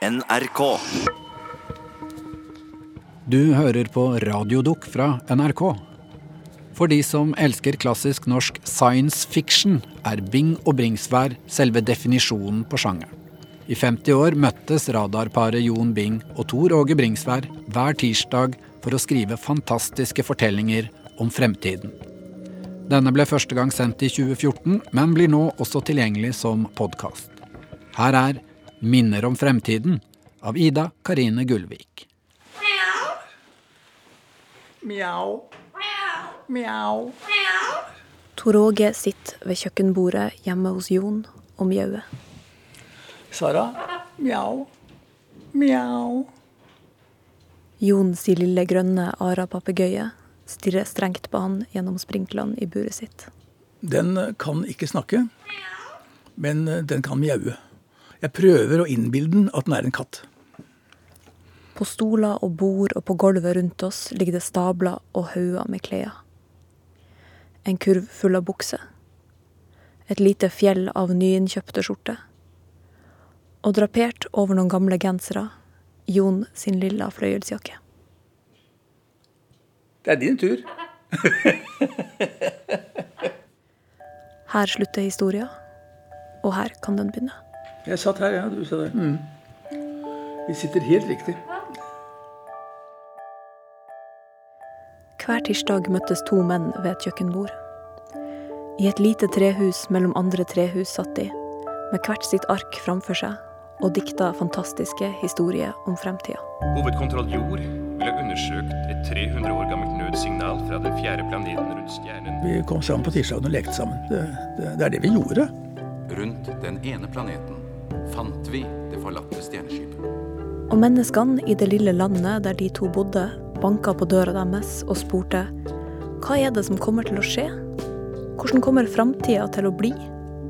NRK. Du hører på Radiodukk fra NRK. For de som elsker klassisk norsk science fiction, er Bing og Bringsvær selve definisjonen på sjangeren. I 50 år møttes radarparet Jon Bing og Tor Åge Bringsvær hver tirsdag for å skrive fantastiske fortellinger om fremtiden. Denne ble første gang sendt i 2014, men blir nå også tilgjengelig som podkast. Her er Minner om fremtiden av Ida Karine Gullvik. Mjau. Mjau. Tor Åge sitter ved kjøkkenbordet hjemme hos Jon og mjauer. Sara. Mjau. Mjau. Jon sin lille grønne ara-papegøye stirrer strengt på han gjennom sprinklene i buret sitt. Den kan ikke snakke, men den kan mjaue. Jeg prøver å innbille den at den er en katt. På stoler og bord og på gulvet rundt oss ligger det stabler og hauger med klær. En kurv full av bukser. Et lite fjell av nyinnkjøpte skjorter. Og drapert over noen gamle gensere, Jon sin lilla fløyelsjakke. Det er din tur. Her slutter historia, og her kan den begynne. Jeg satt her, ja. Du sa det. Mm. Vi sitter helt riktig. Hver tirsdag møttes to menn ved et kjøkkenbord. I et lite trehus mellom andre trehus satt de, med hvert sitt ark framfor seg, og dikta fantastiske historier om fremtida. Hovedkontroll Jord ville undersøkt et 300 år gammelt nødsignal fra den fjerde planeten rundt stjernen. Vi kom sammen på tirsdagen og lekte sammen. Det, det, det er det vi gjorde. Rundt den ene planeten fant vi det forlatte stjerneskipet. Og menneskene i det lille landet der de to bodde, banka på døra deres og spurte hva er det som kommer til å skje? Hvordan kommer framtida til å bli?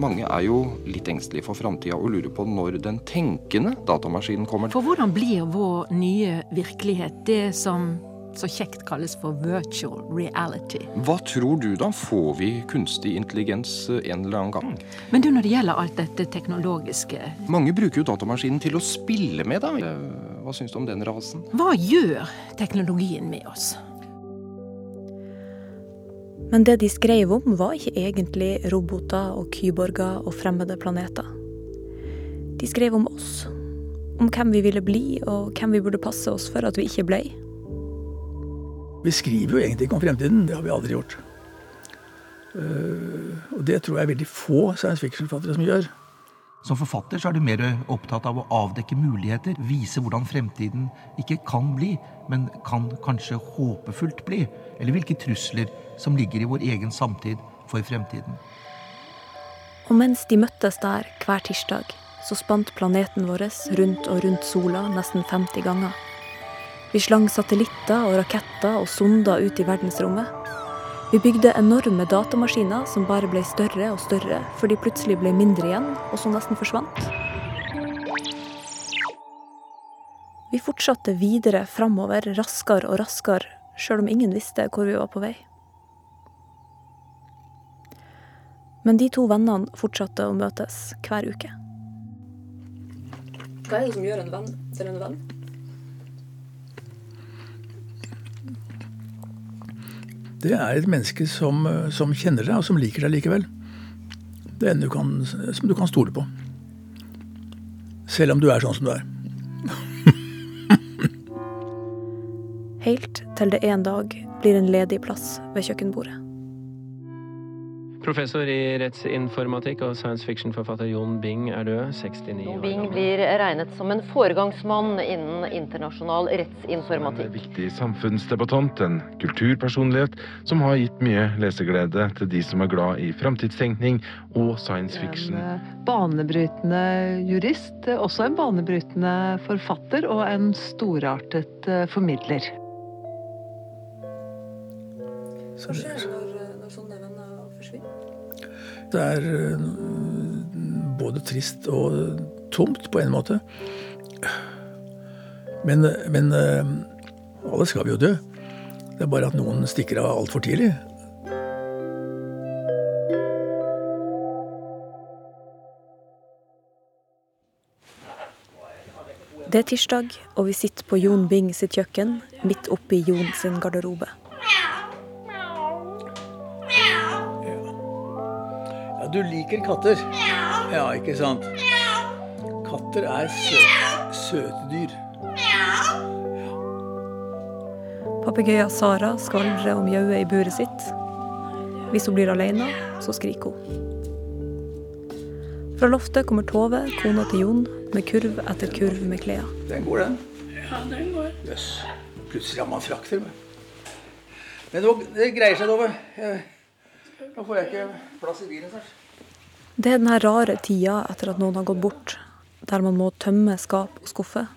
Mange er jo litt engstelige for framtida og lurer på når den tenkende datamaskinen kommer. For hvordan blir vår nye virkelighet det som så kjekt kalles for virtual reality? Hva tror du da? Får vi kunstig intelligens en eller annen gang? Men du, når det gjelder alt dette teknologiske, Mange bruker jo datamaskinen til å spille med, da. Hva syns du om den rasen? hva gjør teknologien med oss? Men det de skrev om, var ikke egentlig roboter og kyborger og fremmede planeter. De skrev om oss. Om hvem vi ville bli, og hvem vi burde passe oss for at vi ikke ble. Vi skriver jo egentlig ikke om fremtiden. Det har vi aldri gjort. Eh, og det tror jeg er veldig få science fiction-forfattere som gjør. Som forfatter så er du mer opptatt av å avdekke muligheter, vise hvordan fremtiden ikke kan bli, men kan kanskje håpefullt bli. Eller hvilke trusler som ligger i vår egen samtid for fremtiden. Og mens de møttes der hver tirsdag, så spant planeten vår rundt og rundt sola nesten 50 ganger. Vi slang satellitter og raketter og sonder ut i verdensrommet. Vi bygde enorme datamaskiner som bare ble større og større, for de plutselig ble mindre igjen, og som nesten forsvant. Vi fortsatte videre framover, raskere og raskere, sjøl om ingen visste hvor vi var på vei. Men de to vennene fortsatte å møtes hver uke. Hva er det som gjør en venn til en venn? Det er et menneske som, som kjenner deg, og som liker deg likevel. Det er en du kan, som du kan stole på. Selv om du er sånn som du er. Helt til det en dag blir en ledig plass ved kjøkkenbordet. Professor i rettsinformatikk og science fiction-forfatter Jon Bing er død, 69 år Bing blir regnet som en foregangsmann innen internasjonal rettsinformatikk. En viktig samfunnsdebattant, en kulturpersonlighet som har gitt mye leseglede til de som er glad i framtidstenkning og science fiction. En eh, banebrytende jurist, også en banebrytende forfatter og en storartet eh, formidler. Så skjer når, Det er øh, både trist og tomt på en måte. Men, men øh, alle skal vi jo dø. Det er bare at noen stikker av altfor tidlig. Det er tirsdag, og vi sitter på Jon Bing sitt kjøkken, midt oppi Jon sin garderobe. Du liker katter? Ja, ikke sant? Katter er søte, søte dyr. Papegøyen Sara skvaldrer om mjauer i buret sitt. Hvis hun blir alene, så skriker hun. Fra loftet kommer Tove, kona til Jon, med kurv etter kurv med klær. Den går, den. Ja, den går. Jøss. Plutselig har man frakt til meg. Men det, det greier seg, Tove. Nå får jeg ikke plass i bilen snart. Det er den rare tida etter at noen har gått bort, der man må tømme skap og skuffer.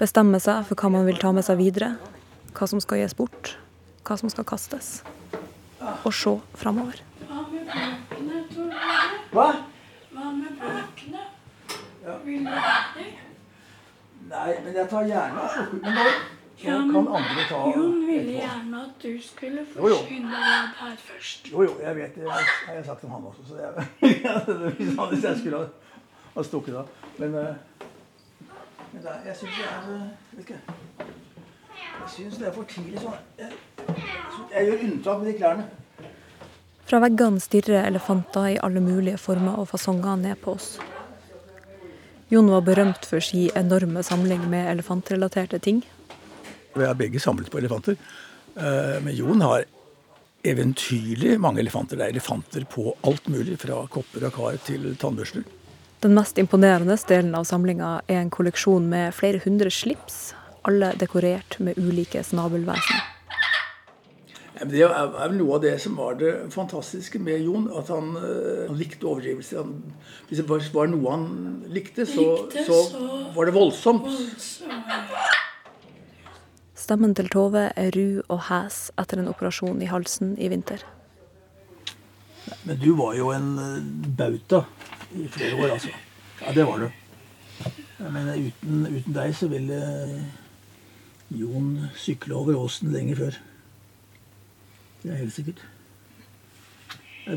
Bestemme seg for hva man vil ta med seg videre, hva som skal gis bort, hva som skal kastes. Og se framover. Hva? Hva? Med bøkene? Vil du ha dem? Nei, men jeg tar gjerne og Ja, men kan andre ta Jon ville gjerne at du skulle forsvinne ned her først. Jo, jo, jeg vet det. Jeg har jeg sagt om han også. Så jeg, hvis han- hvis jeg skulle ha, ha stukket av. Men, eh, men det er, jeg syns det er eh, vet ikke. Jeg syns det er for tidlig sånn. Jeg, jeg gjør unntak med de klærne. Fra veggene stirrer elefanter i alle mulige former og fasonger ned på oss. Jon var berømt for sin enorme samling med elefantrelaterte ting. Vi har begge samlet på elefanter. Eh, Men Jon har eventyrlig mange elefanter. Det er elefanter på alt mulig, fra kopper og kar til tannbørster. Den mest imponerende delen av samlinga er en kolleksjon med flere hundre slips, alle dekorert med ulike snabelvesen. Det er vel noe av det som var det fantastiske med Jon. At han, eh, han likte overdrivelser. Hvis det var- var noe han likte, så, Likte, så så var det voldsomt. voldsomt. Stemmen til Tove er ru og hes etter en operasjon i halsen i vinter. Men du var jo en eh, bauta i flere år, altså. Ja, det var du. Jeg mener, uten, uten deg så ville Jon sykle over åsen lenge før. Det er helt sikkert.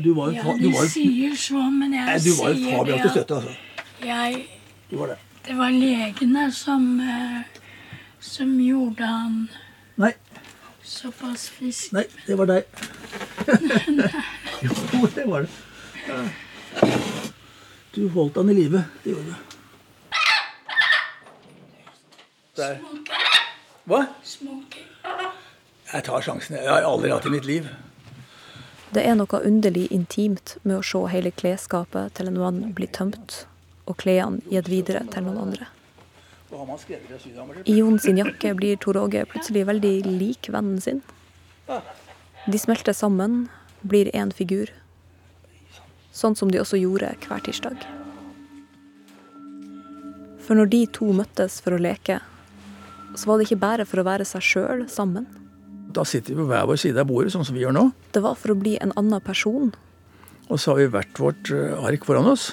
Du var jo Ja, du de var sier så, men jeg Nei, du var jo sier fabelaktig det støtte, altså. Jeg, Du var det. det var legene som, eh, som gjorde han Nei. såpass frisk. Nei, det var deg. jo, det var det. Du holdt han i live. Det gjorde du. Der. Hva? Jeg tar sjansen. Jeg har aldri hatt i mitt liv. Det er noe underlig intimt med å se hele klesskapet til en mann bli tømt, og klærne gitt videre til noen andre. Hva har man skrevet i? Jon sin jakke blir Tor Åge plutselig veldig lik vennen sin. De smelter sammen, blir én figur. Sånn som de også gjorde hver tirsdag. For når de to møttes for å leke, så var det ikke bare for å være seg sjøl sammen. Da sitter vi på hver vår side av bordet, sånn som vi gjør nå. Det var for å bli en annen person. Og så har vi hvert vårt eh, ark foran oss.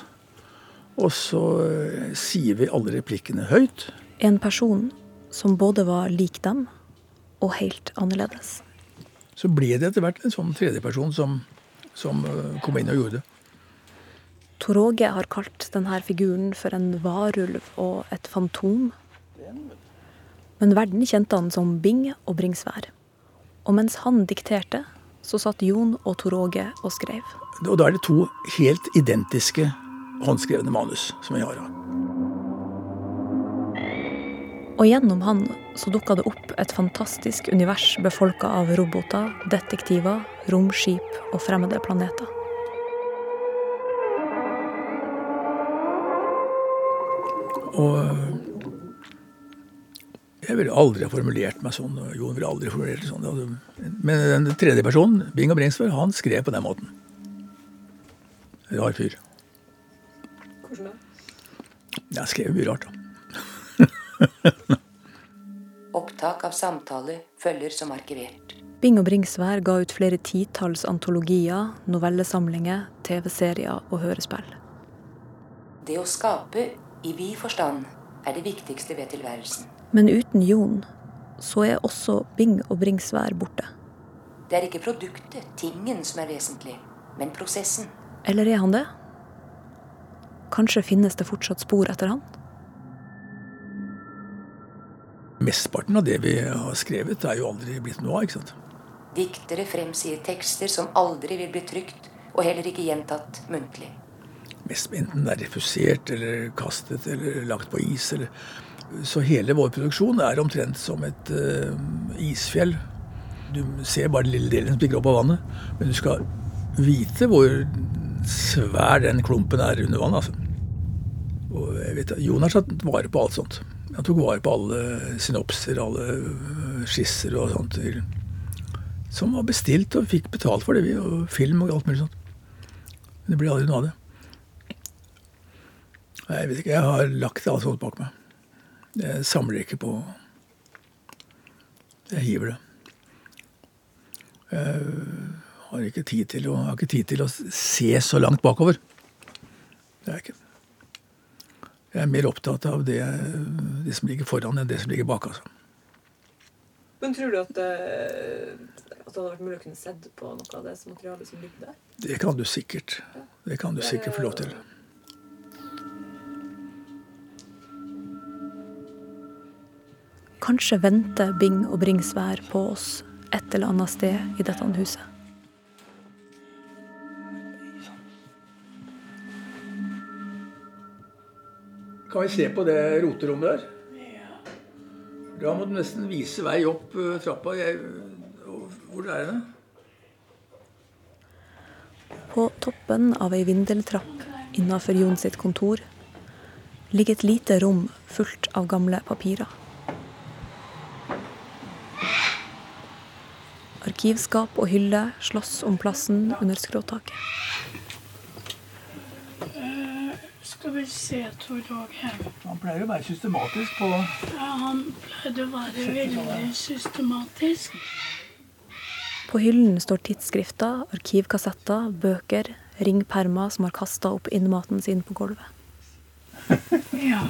Og så eh, sier vi alle replikkene høyt. En person som både var lik dem og helt annerledes. Så ble det etter hvert en sånn tredjeperson som, som eh, kom inn og gjorde det. Tor Åge har kalt denne figuren for en varulv og et fantom. Men verden kjente han som Bing og Bringsvær. Og mens han dikterte, så satt Jon og Tor Åge og skrev. Og da er det to helt identiske håndskrevne manus som jeg har. Og gjennom han så dukka det opp et fantastisk univers befolka av roboter, detektiver, romskip og fremmede planeter. Og eh, jeg ville aldri ha formulert meg sånn. og Jon ville aldri formulert det sånn. Men den tredje personen, Bing og Bringsvær, han skrev på den måten. Rar fyr. Hvordan da? Jeg skrev mye rart, da. Opptak av samtaler følger som arkivert. Bing og Bringsvær ga ut flere titalls antologier, novellesamlinger, TV-serier og hørespill. Det å skape i vid forstand er det viktigste ved tilværelsen. Men uten Jon så er også Bing og Bringsvær borte. Det er ikke produktet, tingen, som er vesentlig, men prosessen. Eller er han det? Kanskje finnes det fortsatt spor etter han? Mesteparten av det vi har skrevet, er jo aldri blitt noe av. ikke sant? Diktere fremsier tekster som aldri vil bli trygt, og heller ikke gjentatt muntlig. Mest enten det er refusert eller kastet eller lagt på is. Eller. Så hele vår produksjon er omtrent som et uh, isfjell. Du ser bare den lille delen som stikker opp av vannet, men du skal vite hvor svær den klumpen er under vann. altså. Og jeg vet, Jon har tatt vare på alt sånt. Han tok vare på alle synopser, alle øh, skisser og sånt. Som var bestilt og fikk betalt for det, og film og alt mulig sånt. Men det blir aldri noe av det. Jeg vet ikke, jeg har lagt alt sånt bak meg. Jeg samler ikke på Jeg hiver det. Jeg har ikke tid til å, har ikke tid til å se så langt bakover. Det er jeg ikke. Jeg er mer opptatt av det, det, som ligger foran, enn det som ligger bak. altså. Men tror du at, eh, at, det hadde vært mulig å kunne sett på noe av det materialet som ligger der? Det kan du sikkert. Det kan du sikkert få lov til. Kanskje venter Bing og Bringsvær på oss et eller annet sted i dette huset. Kan vi se på det roterommet der? Da må du nesten vise vei opp uh, trappa. Jeg, hvor er det? På toppen av ei vindeltrapp innafor Jon sitt kontor ligger et lite rom fullt av gamle papirer. Arkivskap og hylle slåss om plassen under skråtaket. Uh, se, Tor Åge. Han pleier å være systematisk på Ja, han pleide å være veldig systematisk. På hyllen står tidsskrifter, arkivkassetter, bøker, ringpermer som har kasta opp innmaten sin på gulvet. ja.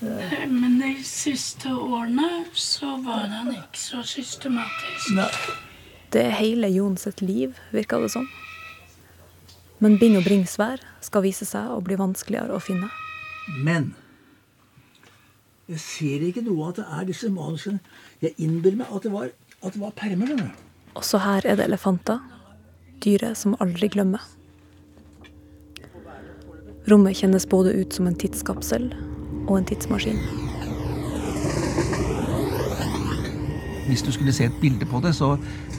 Men de siste årene så var han ikke så systematisk. Nei. Det er hele Jon sitt liv, virker det som. Men Bing og Bringsvær skal vise seg å bli vanskeligere å finne. Men jeg ser ikke noe av at det er disse manusene. Jeg innbiller meg at det var, at det var permer. Også her er det elefanter. Dyret som aldri glemmer. Rommet kjennes både ut som en tidskapsel og en tidsmaskin. Hvis du skulle se et bilde på det, så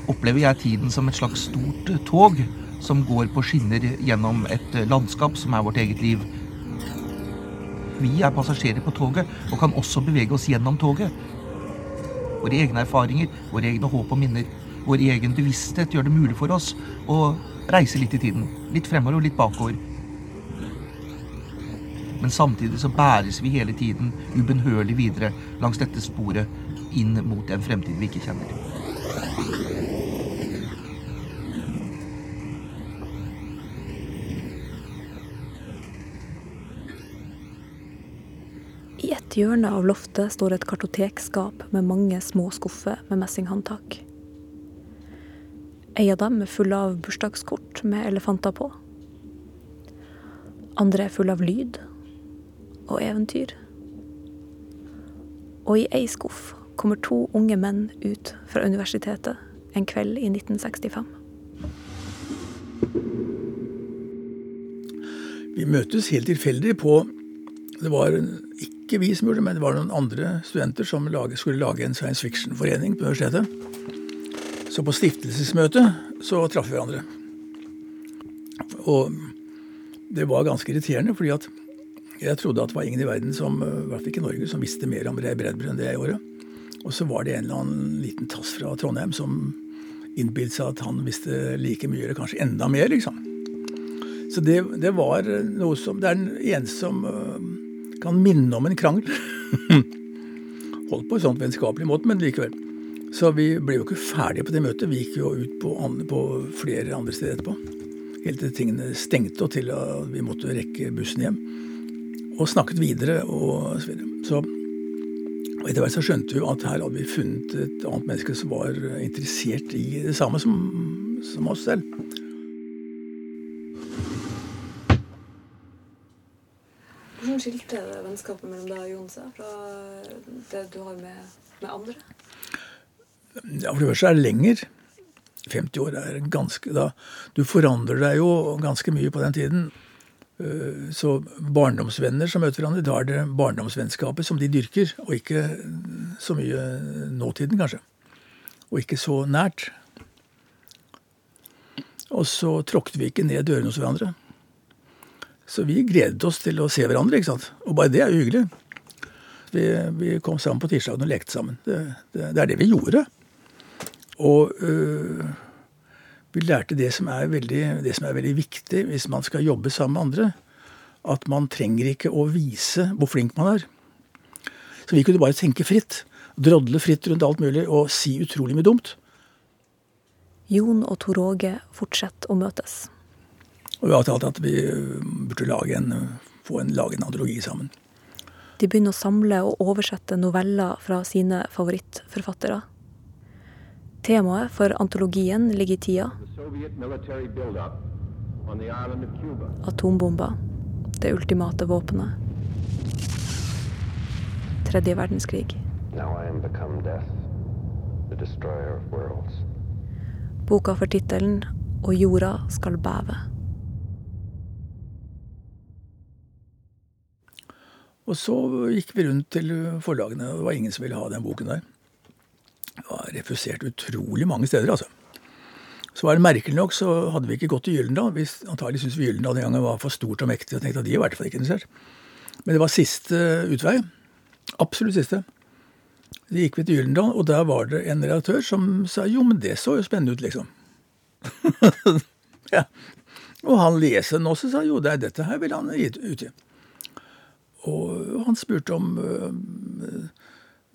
opplever jeg tiden som et slags stort tog som går på skinner gjennom et eh, landskap som er vårt eget liv. Vi er passasjerer på toget og kan også bevege oss gjennom toget. Våre egne erfaringer, våre egne håp og minner, vår egen bevissthet gjør det mulig for oss å reise litt i tiden. Litt fremover og litt bakover. Men samtidig så bæres vi hele tiden ubønnhørlig videre langs dette sporet inn mot en fremtid vi ikke kjenner. Hjørne av loftet står et kartotekskap med mange små skuffer med messinghåndtak. Ei av dem er full av bursdagskort med elefanter på. Andre er full av lyd og eventyr. Og i ei skuff kommer to unge menn ut fra universitetet en kveld i 1965. Vi møtes helt tilfeldig på Det var ikke vi som gjorde det, men det var noen andre studenter som lage, skulle lage en science fiction-forening på universitetet. Så på stiftelsesmøtet så traff vi hverandre. Og det var ganske irriterende, fordi at jeg trodde at det var ingen i verden, som, i hvert fall ikke Norge, som visste mer om Ray Bredbø enn det jeg gjorde. Og så var det en eller annen liten tass fra Trondheim som innbilte seg at han visste like mye, eller kanskje enda mer, liksom. Så det, det var noe som Det er den eneste som uh, kan minne om en krangel. Holdt på en sånn vennskapelig måte, men likevel. Så vi ble jo ikke ferdige på det møtet. Vi gikk jo ut på, andre, på flere andre steder etterpå. Helt til tingene stengte og til at vi måtte rekke bussen hjem. Og snakket videre og så videre. Så etter hvert så skjønte vi at her hadde vi funnet et annet menneske som var interessert i det samme som, som oss selv. Hvordan skilte det vennskapet mellom deg og Jon seg fra det du har med, med andre? Ja, For det første er det lenger. 50 år er ganske da, Du forandrer deg jo ganske mye på den tiden. Eh, Så barndomsvenner som møter hverandre, da er det barndomsvennskapet som de dyrker, og ikke så mye nåtiden, kanskje. Og ikke så nært. Og så tråkket vi ikke ned dørene hos hverandre. Så vi gledet oss til å se hverandre, ikke sant. Og bare det er jo hyggelig. Vi, vi kom sammen på tirsdagen og lekte sammen. Det, det, det er det vi gjorde. Og øh, vi lærte det som, veldig, det som er veldig viktig hvis man skal jobbe sammen med andre. At man trenger ikke å vise hvor flink man er. Så vi kunne bare tenke fritt. Drodle fritt rundt alt mulig og si utrolig mye dumt. Jon og Tor Åge fortsetter å møtes. Og vi har talt at vi øh, burde lage en, få en, lage en antologi sammen. De begynner å samle og oversette noveller fra sine favorittforfattere. Temaet for antologien ligger i tida. Atombomba. Det ultimate våpenet. Tredje verdenskrig. Boka får tittelen 'Og jorda skal bæve'. Og så gikk vi rundt til forlagene, og det var ingen som ville ha den boken der. Det var refusert utrolig mange steder, altså. Så var det merkelig nok, så hadde vi ikke gått til Gyldendal. Vi antagelig syntes vi Gyldendal den gangen var for stort og mektig, og tenkte at de i hvert fall ikke interessert. Men det var siste utvei. Absolutt siste. Så gikk vi til Gyldendal, og der var det en redaktør som sa jo, men det så jo spennende ut, liksom. ja. Og han leser den også, sa jo, det er dette her vil han utgi. Og han spurte om øh,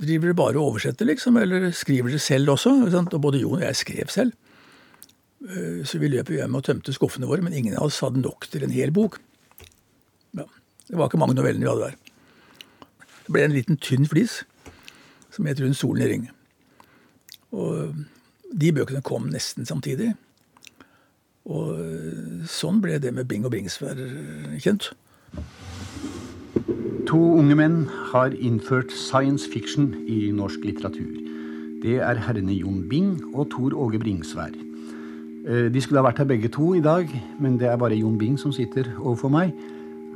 Driver dere bare og oversetter, liksom, eller skriver dere selv også? Og både Jon og jeg skrev selv. Øh, så vi løp hjem og tømte skuffene våre, men ingen av oss hadde nok til en hel bok. Ja, det var ikke mange novellene vi hadde der. Det ble en liten tynn flis som het 'Rundt solen i ring'. Og de bøkene kom nesten samtidig. Og sånn ble det med Bing og Bringsvær kjent. To unge menn har innført science fiction i norsk litteratur. Det er herrene Jon Bing og Tor Åge Bringsvær. De skulle ha vært her begge to i dag, men det er bare Jon Bing som sitter overfor meg.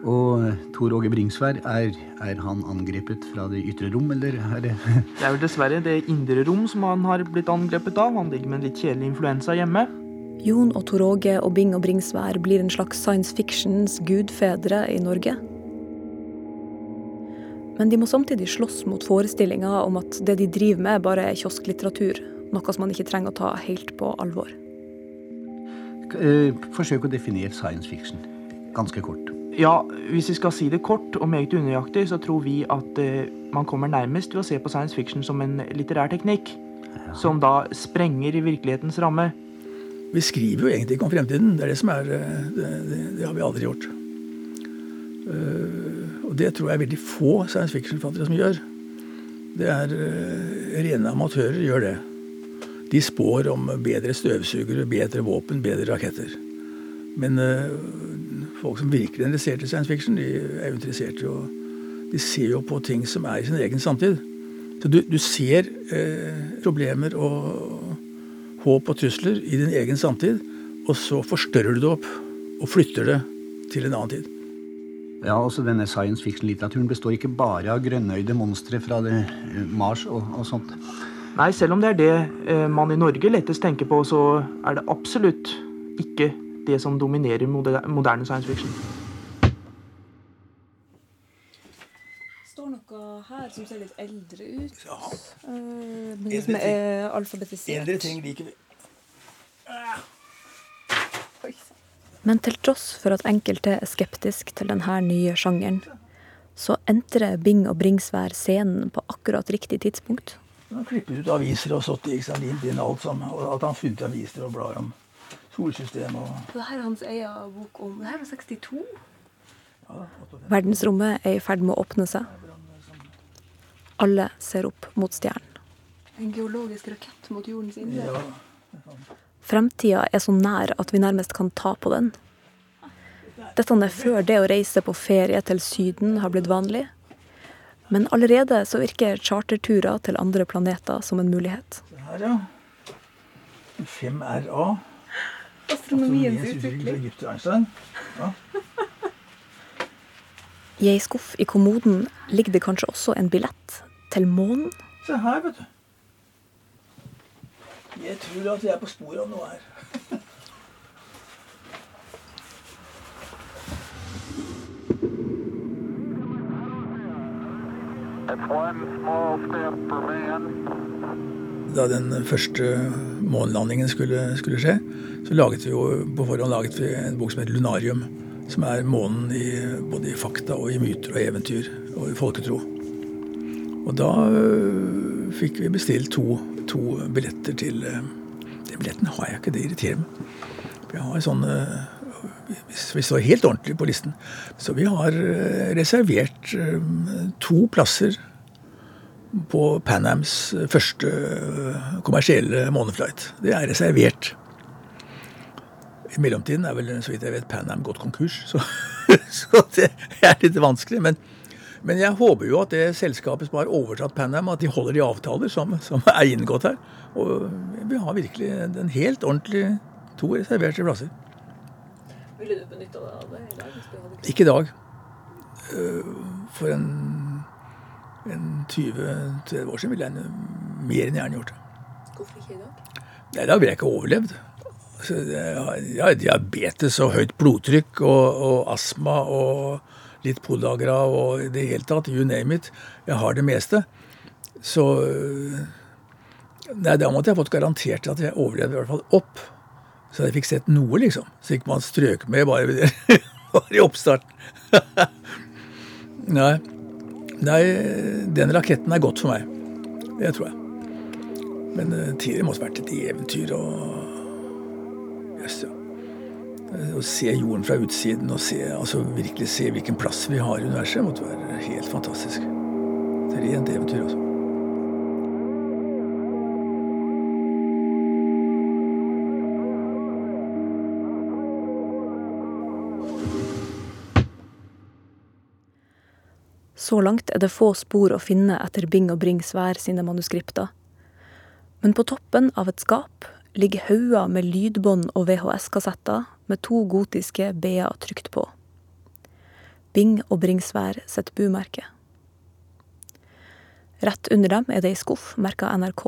Og Tor Åge Bringsvær, er, er, han angrepet fra det ytre rom, eller er det Det er vel dessverre det indre rom som han har blitt angrepet av. Han ligger med en litt kjedelig influensa hjemme. Jon og Tor Åge og Bing og Bringsvær blir en slags science fictions gudfedre i Norge. Men de må samtidig slåss mot forestillinga om at det de driver med, bare er kiosklitteratur. Noe som man ikke trenger å ta helt på alvor. Forsøk å definere science fiction. Ganske kort. Ja, hvis vi skal si det kort og meget unøyaktig, så tror vi at uh, man kommer nærmest ved å se på science fiction som en litterær teknikk. Ja. Som da sprenger i virkelighetens ramme. Vi skriver jo egentlig ikke om fremtiden. Det er det som er Det, det, det har vi aldri gjort. Uh, og det tror jeg veldig få science fiction-forfattere som gjør. Det er uh, Rene amatører gjør det. De spår om bedre støvsugere, bedre våpen, bedre raketter. Men uh, folk som virkelig er interessert i science fiction, de er jo interessert i å De ser jo på ting som er i sin egen samtid. Så du, du ser problemer og håp og trusler i din egen samtid, og så forstørrer du det opp og flytter det til en annen tid. Ja, også denne science fiction-litteraturen består ikke bare av grønnøyde monstre fra det, Mars og, og, sånt. Nei, selv om det er det eh, man i Norge lettest tenker på, så er det absolutt ikke det som dominerer moderne science fiction. Står noe her som ser litt eldre ut. Ja. Uh, noe som er alfabetisert. Eldre ting liker vi. Men til tross for at enkelte er skeptisk til denne nye sjangeren, så entrer Bing og Bringsvær scenen på akkurat riktig tidspunkt. Han klipper ut aviser og sånt, limt inn alt sammen. Og at han funnet aviser og blader om solsystem og Det her er hans egen bok om Det her er 62? Ja, Verdensrommet er i ferd med å åpne seg. Alle ser opp mot stjernen. En geologisk rakett mot jordens indre? Ja. Fremtida er så nær at vi nærmest kan ta på den. Dette er før det å reise på ferie til Syden har blitt vanlig. Men allerede så virker charterturer til andre planeter som en mulighet. Her, ja. 5RA. Astronomiens Astronomiens utvikling. Ja. I ei skuff i kommoden ligger det kanskje også en billett til månen. Se her, vet du. Jeg tror at vi er på sporet av noe her. Da den første månelandingen skulle, skulle skje, så laget vi jo på forhånd laget vi en bok som heter Lunarium. Som er månen i, både i fakta og i myter og eventyr og i folketro. Og da øh, fikk vi bestilt to, to billetter til De Den billetten har jeg ikke, det irriterer meg. Vi har sånn øh, vi står helt ordentlig på listen. Så vi har øh, reservert øh, to plasser på Panams første øh, kommersielle måneflight. Det er reservert. I mellomtiden er vel, så vidt jeg vet, Panam gått konkurs, så, så det er litt vanskelig. Men, men jeg håper jo at det selskapet som har overtatt Panam, at de holder de avtaler som, som er inngått her. Og vi har virkelig en helt ordentlig to reserverte plasser. Ville du benytta deg av det i dag? Ikke i dag. Øh, For en, en 20-30 år siden ville jeg mer enn gjerne gjort det. Hvorfor ikke i dag? Nei, da ville jeg ikke overlevd. Så jeg har jeg har diabetes og høyt blodtrykk og, og astma og litt podagra og i det hele tatt, you name it. Jeg har det meste. Så Nei, da måtte jeg fått garantert at jeg overlevde i hvert fall opp. Så jeg fikk sett noe, liksom. Så ikke man strøk med bare, bare i oppstarten. Nei. Nei, den raketten er godt for meg. Det tror jeg. Men uh, tidligere måtte det vært et eventyr og Jøss, ja. Å se jorden fra utsiden og se, altså virkelig se hvilken plass vi har i universet, måtte være helt fantastisk. Det Et rent eventyr, altså. Så langt er det få spor å finne etter Bing og Bringsvær sine manuskripter. Men på toppen av et skap ligger hauger med lydbånd og VHS-kassetter med to gotiske B-er trykt på. Bing og Bringsvær sitt bumerke. Rett under dem er det ei skuff merka NRK.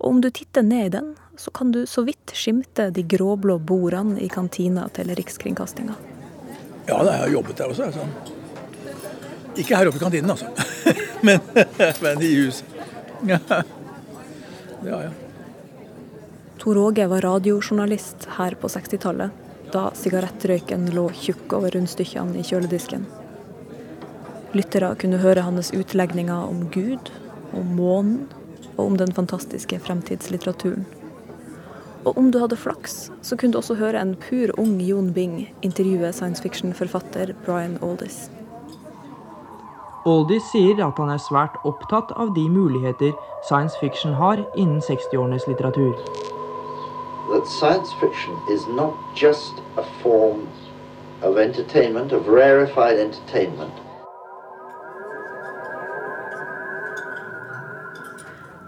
Og om du titter ned i den, så kan du så vidt skimte de gråblå bordene i kantina til Rikskringkastinga. Ja, jeg har jobbet der også. Altså. Ikke her oppe i kantinen, altså. men, men i huset. Ja. ja, ja. Tor Åge var radiojournalist her på 60-tallet, da sigarettrøyken lå tjukk over rundstykkene i kjøledisken. Lyttere kunne høre hans utlegninger om Gud, om månen og om den fantastiske fremtidslitteraturen. Og om du hadde flaks, så kunne du også høre en pur ung Jon Bing intervjue science fiction-forfatter Brian Aldis. Aldis sier at han er svært opptatt av de muligheter science fiction har innen 60-årenes litteratur. That science fiction is not just a form of entertainment, of rarefied entertainment.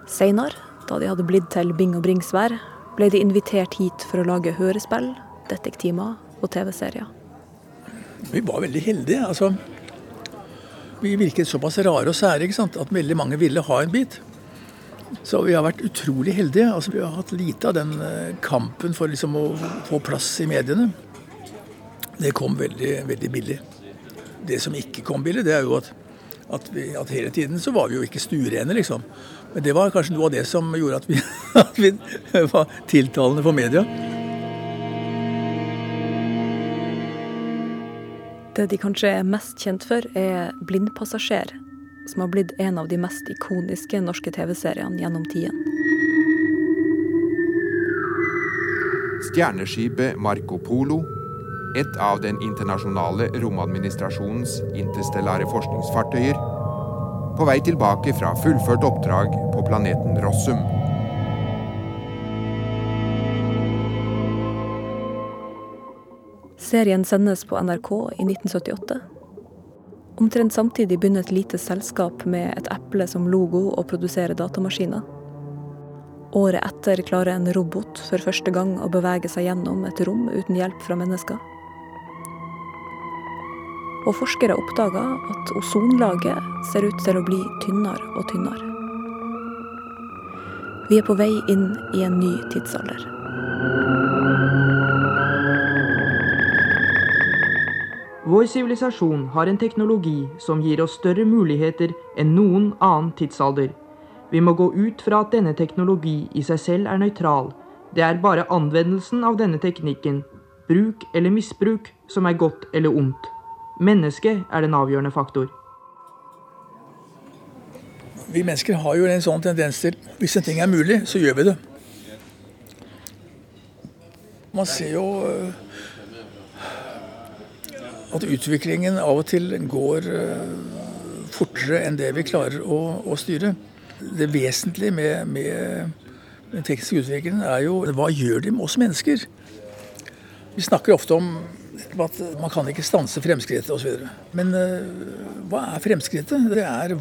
Seinere, da de hadde blitt til Bing og Bringsvær, ble de invitert hit for å lage hørespill, detektimer og TV-serier. Vi var veldig heldige. altså. Vi virket såpass rare og sære ikke sant? at veldig mange ville ha en bit. Så vi har vært utrolig heldige. altså Vi har hatt lite av den eh, kampen for liksom å få plass i mediene. Det kom veldig, veldig billig. Det som ikke kom billig, det er jo at, at, vi, at hele tiden så var vi jo ikke stuerene, liksom. Men det var kanskje noe av det som gjorde at vi, at vi var tiltalende for media. Det de kanskje er mest kjent for, er Blindpassasjer, som har blitt en av de mest ikoniske norske TV-seriene gjennom tiden. Stjerneskipet Marco Polo, et av den internasjonale romadministrasjonens interstellare forskningsfartøyer, på vei tilbake fra fullført oppdrag på planeten Rossum. Serien sendes på NRK i 1978. Omtrent samtidig begynner et lite selskap med et eple som logo å produsere datamaskiner. Året etter klarer en robot for første gang å bevege seg gjennom et rom uten hjelp fra mennesker. Og forskere oppdager at ozonlaget ser ut til å bli tynnere og tynnere. Vi er på vei inn i en ny tidsalder. Vår sivilisasjon har en teknologi som gir oss større muligheter enn noen annen tidsalder. Vi må gå ut fra at denne teknologi i seg selv er nøytral. Det er bare anvendelsen av denne teknikken, bruk eller misbruk, som er godt eller ondt. Mennesket er den avgjørende faktor. Vi mennesker har jo en sånn tendens til hvis en ting er mulig, så gjør vi det. Man ser jo at utviklingen av og til går øh, fortere enn det vi klarer å, å styre. Det vesentlige med, med, den tekniske utviklingen er jo hva gjør de med oss mennesker? Vi snakker ofte om at man kan ikke stanse fremskrittet osv. Men uh, hva er fremskrittet? Det er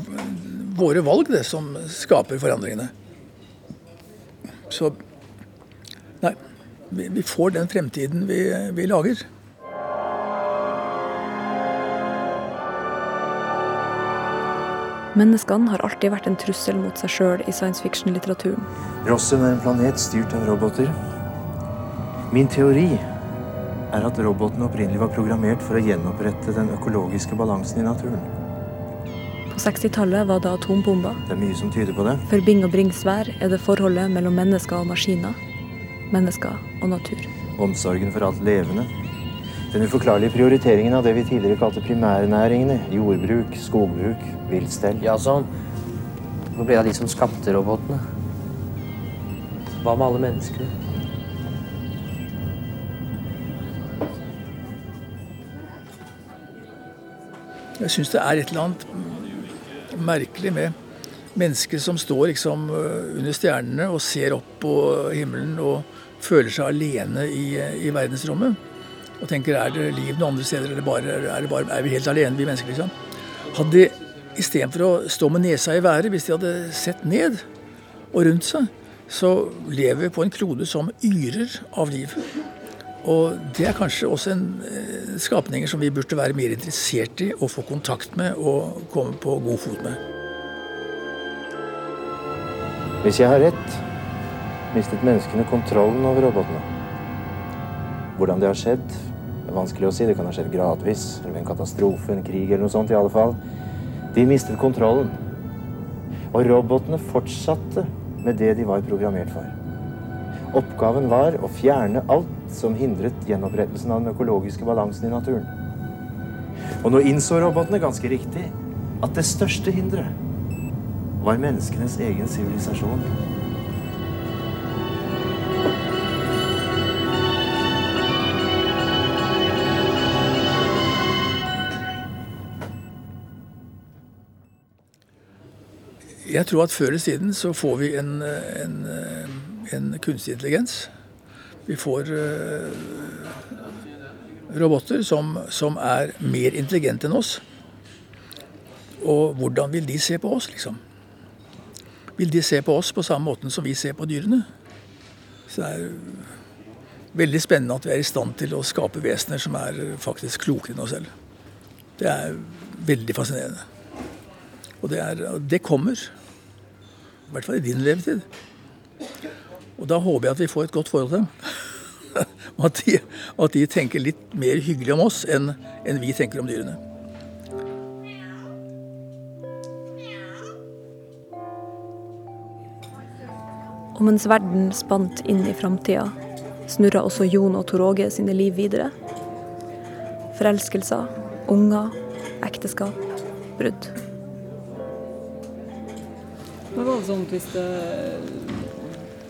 våre valg det som skaper forandringene. Så nei, vi får den fremtiden vi, vi lager. Menneskene har alltid vært en trussel mot seg sjøl i science fiction-litteraturen. Rossen er en planet styrt av roboter. Min teori er at robotene opprinnelig var programmert for å gjenopprette den økologiske balansen i naturen. På 60-tallet var det atombomber. Det er mye som tyder på det. For Bing og Brings vær er det forholdet mellom mennesker og maskiner. Mennesker og natur. Omsorgen for alt levende. Den uforklarlige prioriteringen av det vi tidligere kalte primærnæringene. Jordbruk, skogbruk, viltstell. Ja, sånn. Hvor ble det av de som skapte robotene? Hva med alle menneskene? Jeg syns det er et eller annet merkelig med mennesker som står liksom under stjernene og ser opp på himmelen og føler seg alene i, i verdensrommet. Og tenker er det liv noen andre steder, eller bare, er, bare, er, vi helt alene, vi mennesker, liksom. Hadde de istedenfor å stå med nesa i været, hvis de hadde sett ned og rundt seg, så lever vi på en klode som yrer av liv. Og det er kanskje også en eh, skapninger som vi burde være mer interessert i å få kontakt med og komme på god fot med. Hvis jeg har rett, mistet menneskene kontrollen over robotene. Hvordan det har skjedd, er vanskelig å si. Det kan ha skjedd gradvis, eller ved en katastrofe, en krig eller noe sånt. i alle fall. De mistet kontrollen. Og robotene fortsatte med det de var programmert for. Oppgaven var å fjerne alt som hindret gjenopprettelsen av den økologiske balansen i naturen. Og nå innså robotene ganske riktig at det største hinderet var menneskenes egen sivilisasjon. Jeg tror at før eller siden så får vi en, en, en kunstig intelligens. Vi får uh, roboter som, som, er mer intelligente enn oss. Og hvordan vil de se på oss, liksom? Vil de se på oss på samme måten som vi ser på dyrene? Så det er veldig spennende at vi er i stand til å skape vesener som er faktisk klokere enn oss selv. Det er veldig fascinerende. Og det, er, det kommer. I hvert fall i din levetid. Og da håper jeg at vi får et godt forhold til dem. og at de, at de, tenker litt mer hyggelig om oss enn, enn vi tenker om dyrene. Og mens verden spant inn i framtida, snurra også Jon og Tor Åge sine liv videre. Forelskelser, unger, ekteskap, brudd. Men var det sånn at hvis det,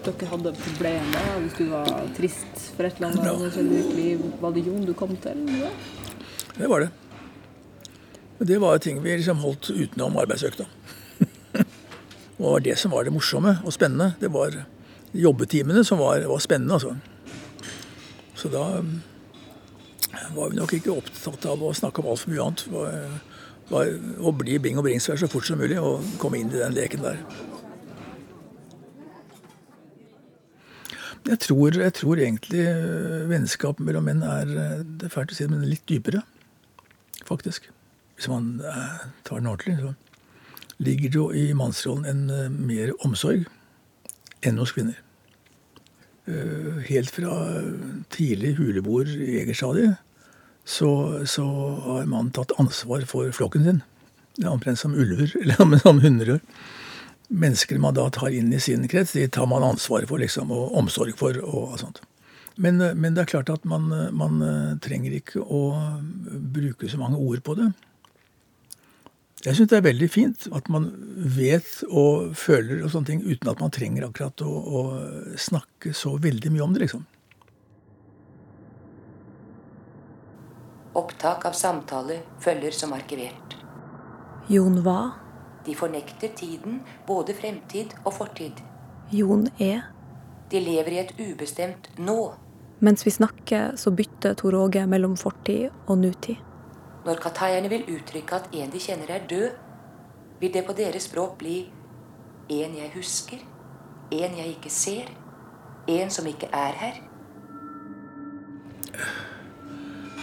dere hadde problemer, hvis du var trist for et eller annet ja. var det Jon du kom til? Ja? Det var det. Det var ting vi liksom holdt utenom arbeidsøkta. og det var det som var det morsomme og spennende. Det var jobbetimene som var, var spennende, altså. Så da var vi nok ikke opptatt av å snakke om altfor mye annet. Var, å bli Bing og Bringsvær så fort som mulig og komme inn i den leken der. Jeg tror, jeg tror egentlig øh, vennskap mellom menn er øh, det er fælt å si men litt dypere, faktisk. Hvis man eh, tar den ordentlig, så ligger det jo i mannsrollen en mer omsorg enn hos kvinner. Eh, Helt fra tidlig huleboer i jegerstadiet så, så har mannen tatt ansvar for flokken sin. Det er omtrent som ulver, eller som hunder mennesker man da tar inn i sin krets, de tar man ansvaret for liksom, og omsorg for. og sånt. Men, men det er klart at man, man, trenger ikke å bruke så mange ord på det. Jeg syns det er veldig fint at man vet og føler og sånne ting uten at man trenger akkurat å, å snakke så veldig mye om det, liksom. Opptak av samtale følger som arkivert. Jon hva? De fornekter tiden, både fremtid og fortid. Jon er. De lever i et ubestemt nå. Mens vi snakker, så bytter Tor Åge mellom fortid og nutid. Når kataierne vil uttrykke at en de kjenner er død, vil det på deres språk bli en jeg husker, en jeg ikke ser, en som ikke er her.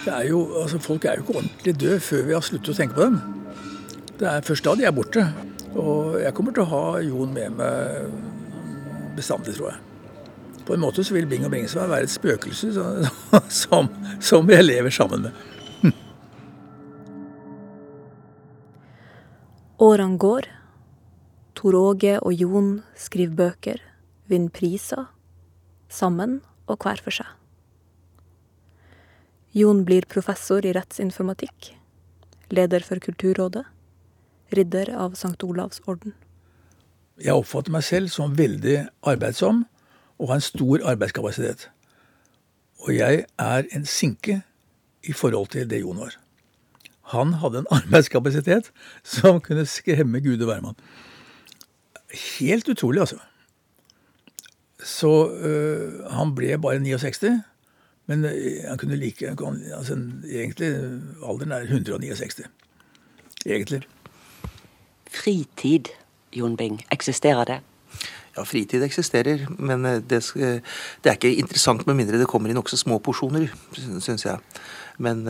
Det er jo, altså Folk er jo ikke ordentlig døde før vi har sluttet å tenke på dem. Det er først da de er borte. Og jeg kommer til å ha Jon med meg bestandig, tror jeg. På en måte så vil Bing og Bringsvær være et spøkelse som, som jeg lever sammen med. Årene går. Tor Åge og Jon skriver bøker, vinner priser. Sammen og hver for seg. Jon blir professor i rettsinformatikk, leder for Kulturrådet, ridder av St. Olavs orden. Jeg oppfatter meg selv som veldig arbeidsom og har en stor arbeidskapasitet. Og jeg er en sinke i forhold til det Jon var. Han hadde en arbeidskapasitet som kunne skremme gud og hvermann. Helt utrolig, altså. Så øh, han ble bare 69. Men han kunne like altså, Egentlig alderen er 169. Egentlig. Fritid, Jon Bing, eksisterer det? Ja, fritid eksisterer, men det, det er ikke interessant med mindre det kommer i nokså små porsjoner, syns jeg. Men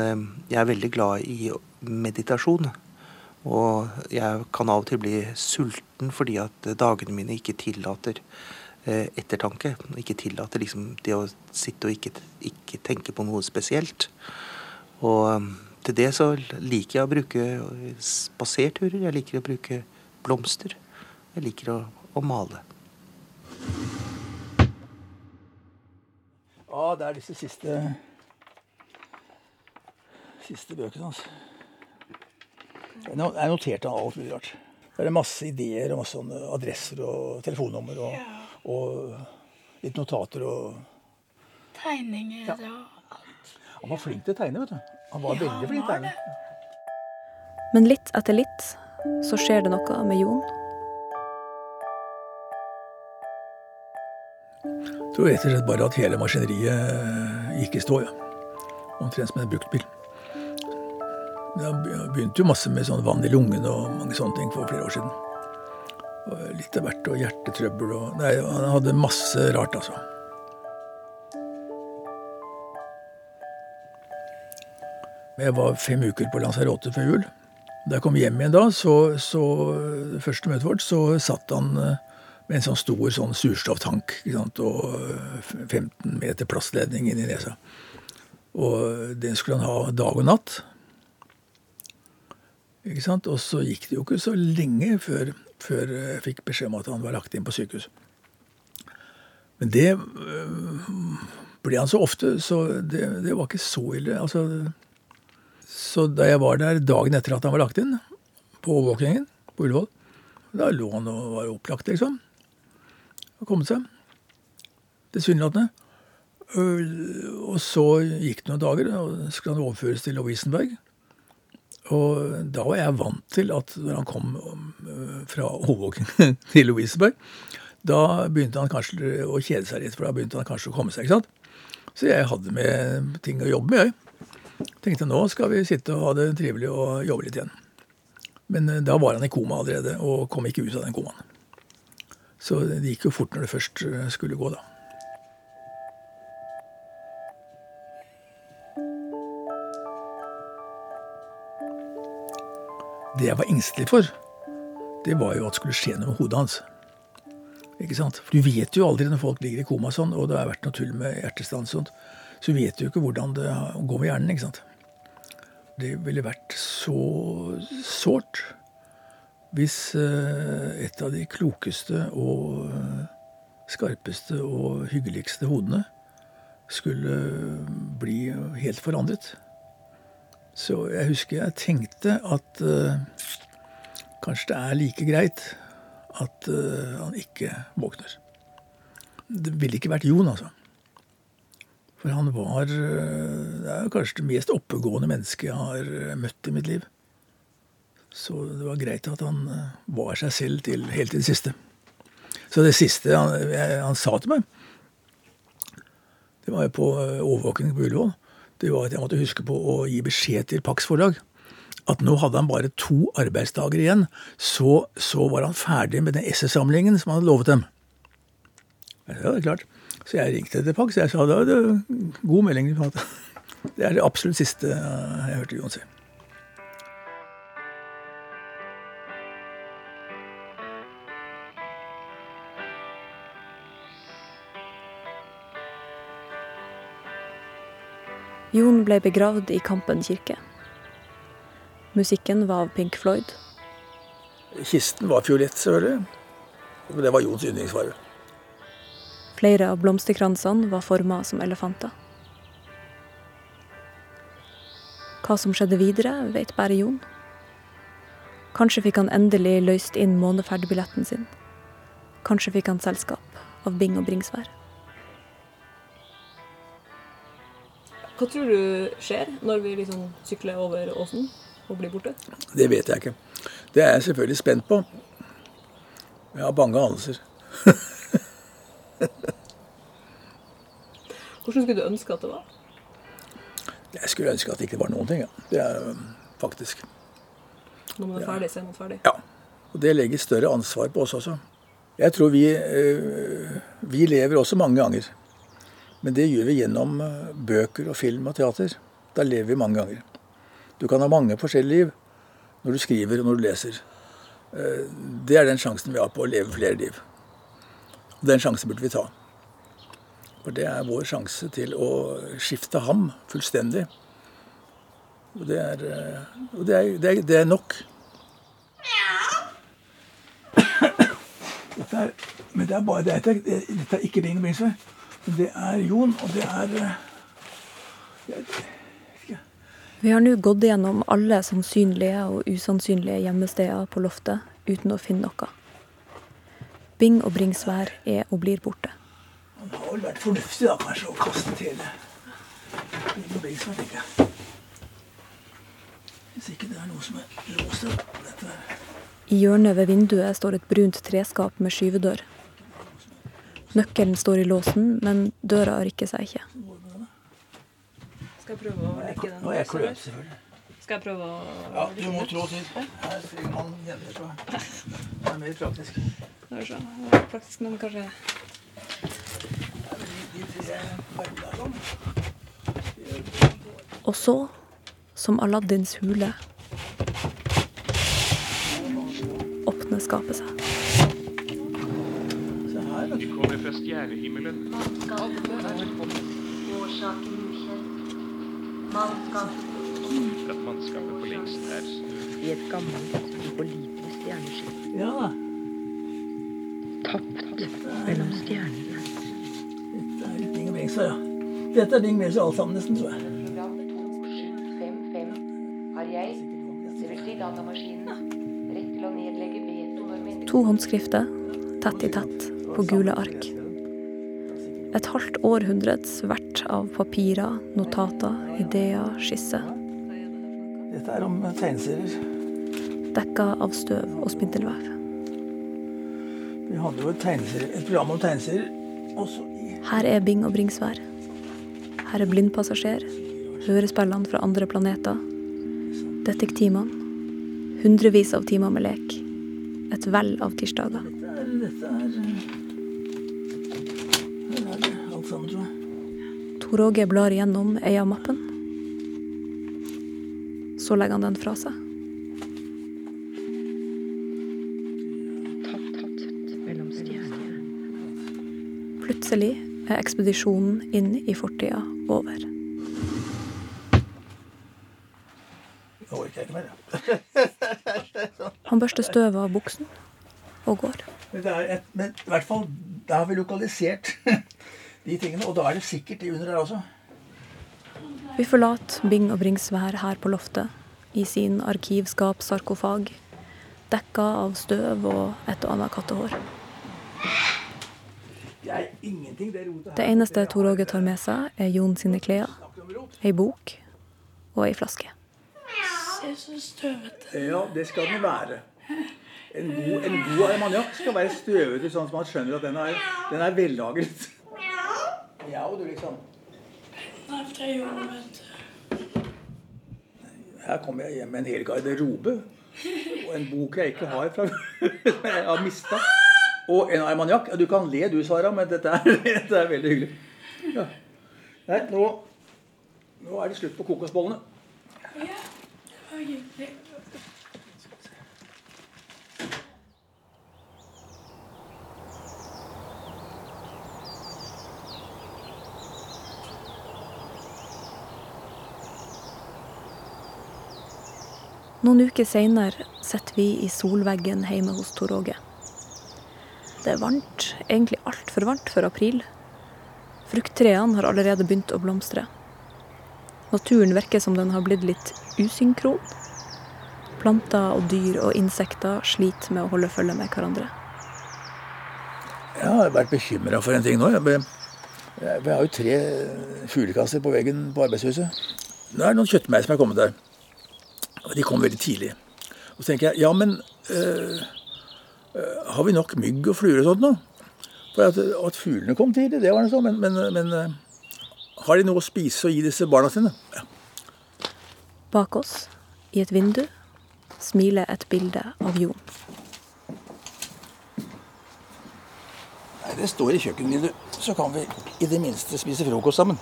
jeg er veldig glad i meditasjon. Og jeg kan av og til bli sulten fordi at dagene mine ikke tillater ettertanke. Ikke tillater liksom det å sitte og ikke, ikke tenke på noe spesielt. Og til det så liker jeg å bruke spaserturer. Jeg liker å bruke blomster. Jeg liker å, å male. Ja, det er disse siste siste bøkene hans. Jeg noterte alt mulig rart. Det er masse ideer og masse adresser og telefonnummer og, ja. Og litt notater og Tegninger ja. og alt. Han var flink til å tegne, vet du. Han var Ja, veldig flink til å tegne. Men litt etter litt så skjer det noe med Jon. Jeg tror rett og slett bare at hele maskineriet gikk i stå, ja. Omtrent som en bruktbil. Det begynte jo masse med sånn vann i lungene og mange sånne ting for flere år siden. Og litt av hvert, og hjertetrøbbel og Nei, han hadde masse rart, altså. Jeg var fem uker på Lanzarote før jul. Da jeg kom hjem igjen da, så, så første møtet vårt, så satt han eh, med en sånn stor sånn surstofftank og eh, 15 meter plastledning inn i nesa. Og den skulle han ha dag og natt. Ikke sant? Og så gikk det jo ikke så lenge før, før jeg fikk beskjed om at han var lagt inn på sykehus. Men det øh, ble han så ofte, så det, det var ikke så ille. Altså, så da jeg var der dagen etter at han var lagt inn, på overvåkingen på Ullevål, da lå han og var opplagt, liksom. Og kommet seg. Tilsynelatende. Og så gikk det noen dager, og skulle han overføres til Lovisenberg. Og da var jeg vant til at når han kom fra Hovåken til Louiseberg, da begynte han kanskje å kjede seg litt, for da begynte han kanskje å komme seg. ikke sant? Så jeg hadde med ting å jobbe med, jeg. Tenkte nå skal vi sitte og ha det trivelig og jobbe litt igjen. Men eh, da var han i koma allerede, og kom ikke ut av den komaen. Så det gikk jo fort når det først eh, skulle gå, da. Det jeg var engstelig for, det var jo at det skulle skje noe med hodet hans. Ikke sant? For Du vet jo aldri når folk ligger i koma sånn, og det har vært noe tull med hjertestans og sånt, så vet du jo ikke hvordan det går med hjernen. ikke sant? Det ville vært så sårt hvis eh, et av de klokeste og eh, skarpeste og hyggeligste hodene skulle bli helt forandret. Så jeg husker jeg tenkte at uh, kanskje det er like greit at uh, han ikke våkner. Det ville ikke vært Jon, altså. For han var uh, Det er kanskje det mest oppegående mennesket jeg har møtt i mitt liv. Så det var greit at han var seg selv til, helt til det siste. Så det siste han, han sa til meg, det var jo på overvåkning på Ullevål det var at jeg måtte huske på å gi beskjed til Pax Forlag at nå hadde han bare to arbeidsdager igjen, så, så var han ferdig med den essaysamlingen som han hadde lovet dem. Ja, det er klart. Så jeg ringte til Pax og jeg sa det var god melding. Det er det absolutt siste jeg hørte Jon si. Jon ble begravd i Kampen kirke. Musikken var av Pink Floyd. Kisten var fiolett, selvfølgelig. Men det var Jons yndlingsfarge. Flere av blomsterkransene var forma som elefanter. Hva som skjedde videre, vet bare Jon. Kanskje fikk han endelig løst inn måneferdbilletten sin. Kanskje fikk han selskap av Bing og Bringsvær. Hva tror du skjer når vi liksom sykler over åsen og blir borte? Det vet jeg ikke. Det er jeg selvfølgelig spent på. Jeg har bange anelser. Hvordan skulle du ønske at det var? Jeg skulle ønske at det ikke var noen ting. Ja. Det er um, faktisk. Når man er ferdig, så er man ferdig? Ja. Og det legger større ansvar på oss også. Jeg tror vi, øh, vi lever også mange ganger. Men det gjør vi gjennom eh, bøker og film og teater. Da lever vi mange ganger. Du kan ha mange forskjellige liv når du skriver og når du leser. Eh, det er den sjansen vi har på å leve flere liv. Og Den sjansen burde vi ta. For det er vår sjanse til å skifte ham fullstendig. Og det er, eh, og det er, det er, det er nok. Dette er, men det er bare dette, dette er ikke Bing Bringsvær. Det er Jon, og det er eh, Vi har nå gått gjennom alle sannsynlige og usannsynlige gjemmesteder på loftet uten å finne noe. Bing og Bringsvær er og blir borte. Han har vel vært fornuftig da, kanskje, å kaste til Bing og Bringsvær, tenker jeg. Hvis ikke det er noe som er låst dette er. I hjørnet ved vinduet står et brunt treskap med skyvedør. Nøkkelen står i låsen, men døra rykker seg ikke. Skal jeg prøve å rekke den? Nå er jeg kløp, selvfølgelig. Skal jeg prøve å Ja, du må trå til. Her trenger man hender, så det er mer praktisk. Det er så er praktisk, men kanskje Og så, som Aladdins hule, kommer fra stjernehimmelen. Årsaken ukjent. Mannskapet At mannskapet på lengst er i et gammelt, upålitelig stjerneskip. Ja da. Tapt mellom stjernene. Dette er Bing og Bringsvær, ja. Dette er Bing Bringsvær alt sammen, nesten, tror jeg. Program 2755 har jeg, vil si datamaskinen, rett til å nedlegge veto når mennesker To håndskrifter, tett i tett, på gule ark. Et halvt århundrets verdt av papirer, notater, ideer, skisser. Dette er om tegneserier. Dekka av støv og spindelvev. Vi hadde jo et, et program om tegneserier også i Her er Bing og Bringsvær. Her er blindpassasjer. hørespillene fra andre planeter, detektivene, hundrevis av timer med lek, et vell av tirsdager. Dette er Her Tor Åge blar gjennom Øya-mappen. Så legger han den fra seg. Plutselig er ekspedisjonen inn i fortida over. Han børster støvet av buksen og går. Men, et, men i hvert fall, da har vi lokalisert de tingene. Og da er det sikkert de under der også. Vi forlater Bing og Bringsvær her på loftet, i sin arkivskapssarkofag, dekka av støv og et og annet kattehår. Det er det rotet Det eneste Tor Åge tar med seg, er Jon sine klær, ei bok og ei flaske. Se så støvete. Ja, det skal den være. En god, en god armaniakk skal være støvete, sånn at man skjønner at den er, den er vellagret. Du liksom. Nei, for jeg gjorde vet du. Her kommer jeg hjem med en hel garderobe. Og en bok jeg ikke har, fra, jeg har mista. Og en armaniakk. Du kan le du, Sara, men dette er, dette er veldig hyggelig. Ja. Nei, nå, nå er det slutt på kokosbollene. Ja, det var hyggelig. Noen uker seinere sitter vi i solveggen hjemme hos Tor Åge. Det er varmt, egentlig altfor varmt for april. Frukttrærne har allerede begynt å blomstre. Naturen virker som den har blitt litt usynkron. Planter og dyr og insekter sliter med å holde følge med hverandre. Jeg har vært bekymra for en ting nå. Jeg, jeg, jeg har jo tre fuglekasser på veggen på arbeidshuset. Nå er det noen kjøttmeis som er kommet der. Og de kom veldig tidlig. Og så tenker jeg ja, men øh, øh, har vi nok mygg og fluer og sånt nå? For at, at fuglene kom tidlig, det var det så, men, men, men øh, har de noe å spise og gi disse barna sine? Ja. Bak oss, i et vindu, smiler et bilde av Jon. Nei, det står i kjøkkenvinduet, så kan vi i det minste spise frokost sammen.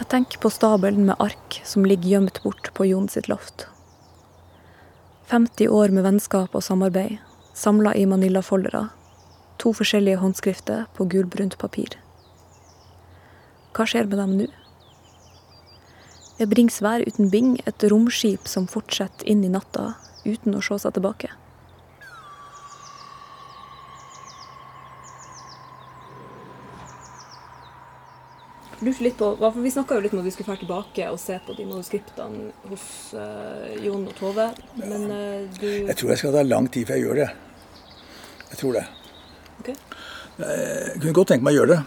Jeg tenker på stabelen med ark som ligger gjemt bort på Jon sitt loft. 50 år med vennskap og samarbeid, samla i Manila-foldere. To forskjellige håndskrifter på gulbrunt papir. Hva skjer med dem nå? Det bringes vær uten Bing et romskip som fortsetter inn i natta uten å se seg tilbake? Lurte litt på, for Vi snakka litt om at vi skulle dra tilbake og se på de manuskriptene hos uh, Jon og Tove. Men uh, du Jeg tror jeg skal ta lang tid før jeg gjør det. Jeg tror det. Okay. Jeg kunne godt tenke meg å gjøre det.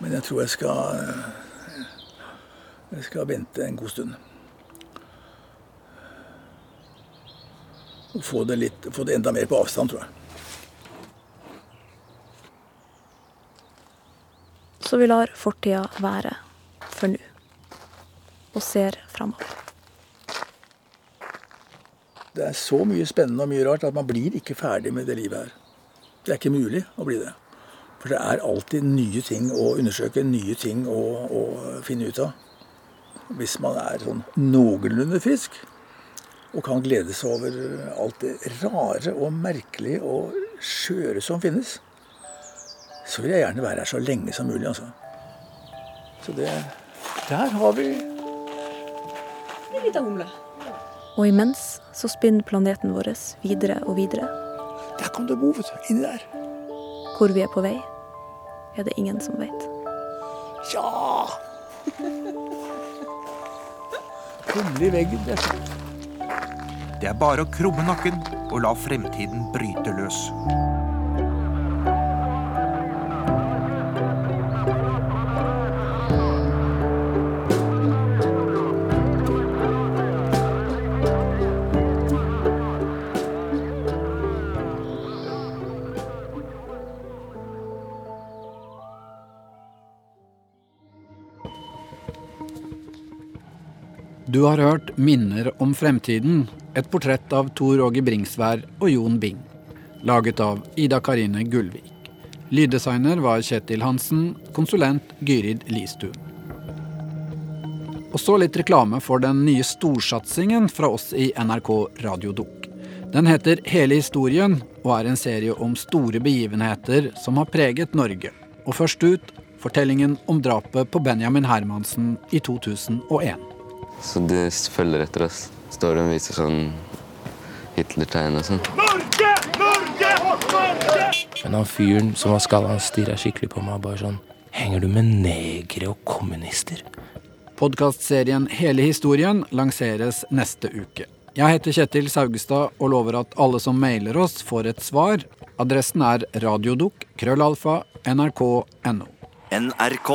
Men jeg tror jeg skal Jeg skal vente en god stund. Og få det, litt, få det enda mer på avstand, tror jeg. Vi lar fortida være for nå, og ser framover. Det er så mye spennende og mye rart at man blir ikke ferdig med det livet her. Det er ikke mulig å bli det. For det er alltid nye ting å undersøke, nye ting å, å finne ut av. Hvis man er sånn noenlunde frisk og kan glede seg over alt det rare og merkelige og skjøre som finnes så vil jeg gjerne være her så lenge som mulig. altså. Så det Der har vi En liten humle. Og imens så spinner planeten vår videre og videre. Der kom det bo, vet du. Inni der. Hvor vi er på vei, er det ingen som vet. Ja! Kumle i veggen. Det er sant. Det er bare å krumme nakken og la fremtiden bryte løs. Du har hørt 'Minner om fremtiden', et portrett av Tor Åge Bringsvær og Jon Bing. Laget av Ida Karine Gullvik. Lyddesigner var Kjetil Hansen, konsulent Gyrid Listuen. Og så litt reklame for den nye storsatsingen fra oss i NRK Radiodukk. Den heter Hele historien og er en serie om store begivenheter som har preget Norge. Og først ut fortellingen om drapet på Benjamin Hermansen i 2001. Så de følger etter oss. Står og viser sånn Hitler-tegn og sånn. Norge! Norge! Norge! Men han fyren som var skalla, han stirra skikkelig på meg og bare sånn Henger du med negere og kommunister? Podkastserien Hele historien lanseres neste uke. Jeg heter Kjetil Saugestad og lover at alle som mailer oss, får et svar. Adressen er radiodukk krøllalfa nrk.no. NRK.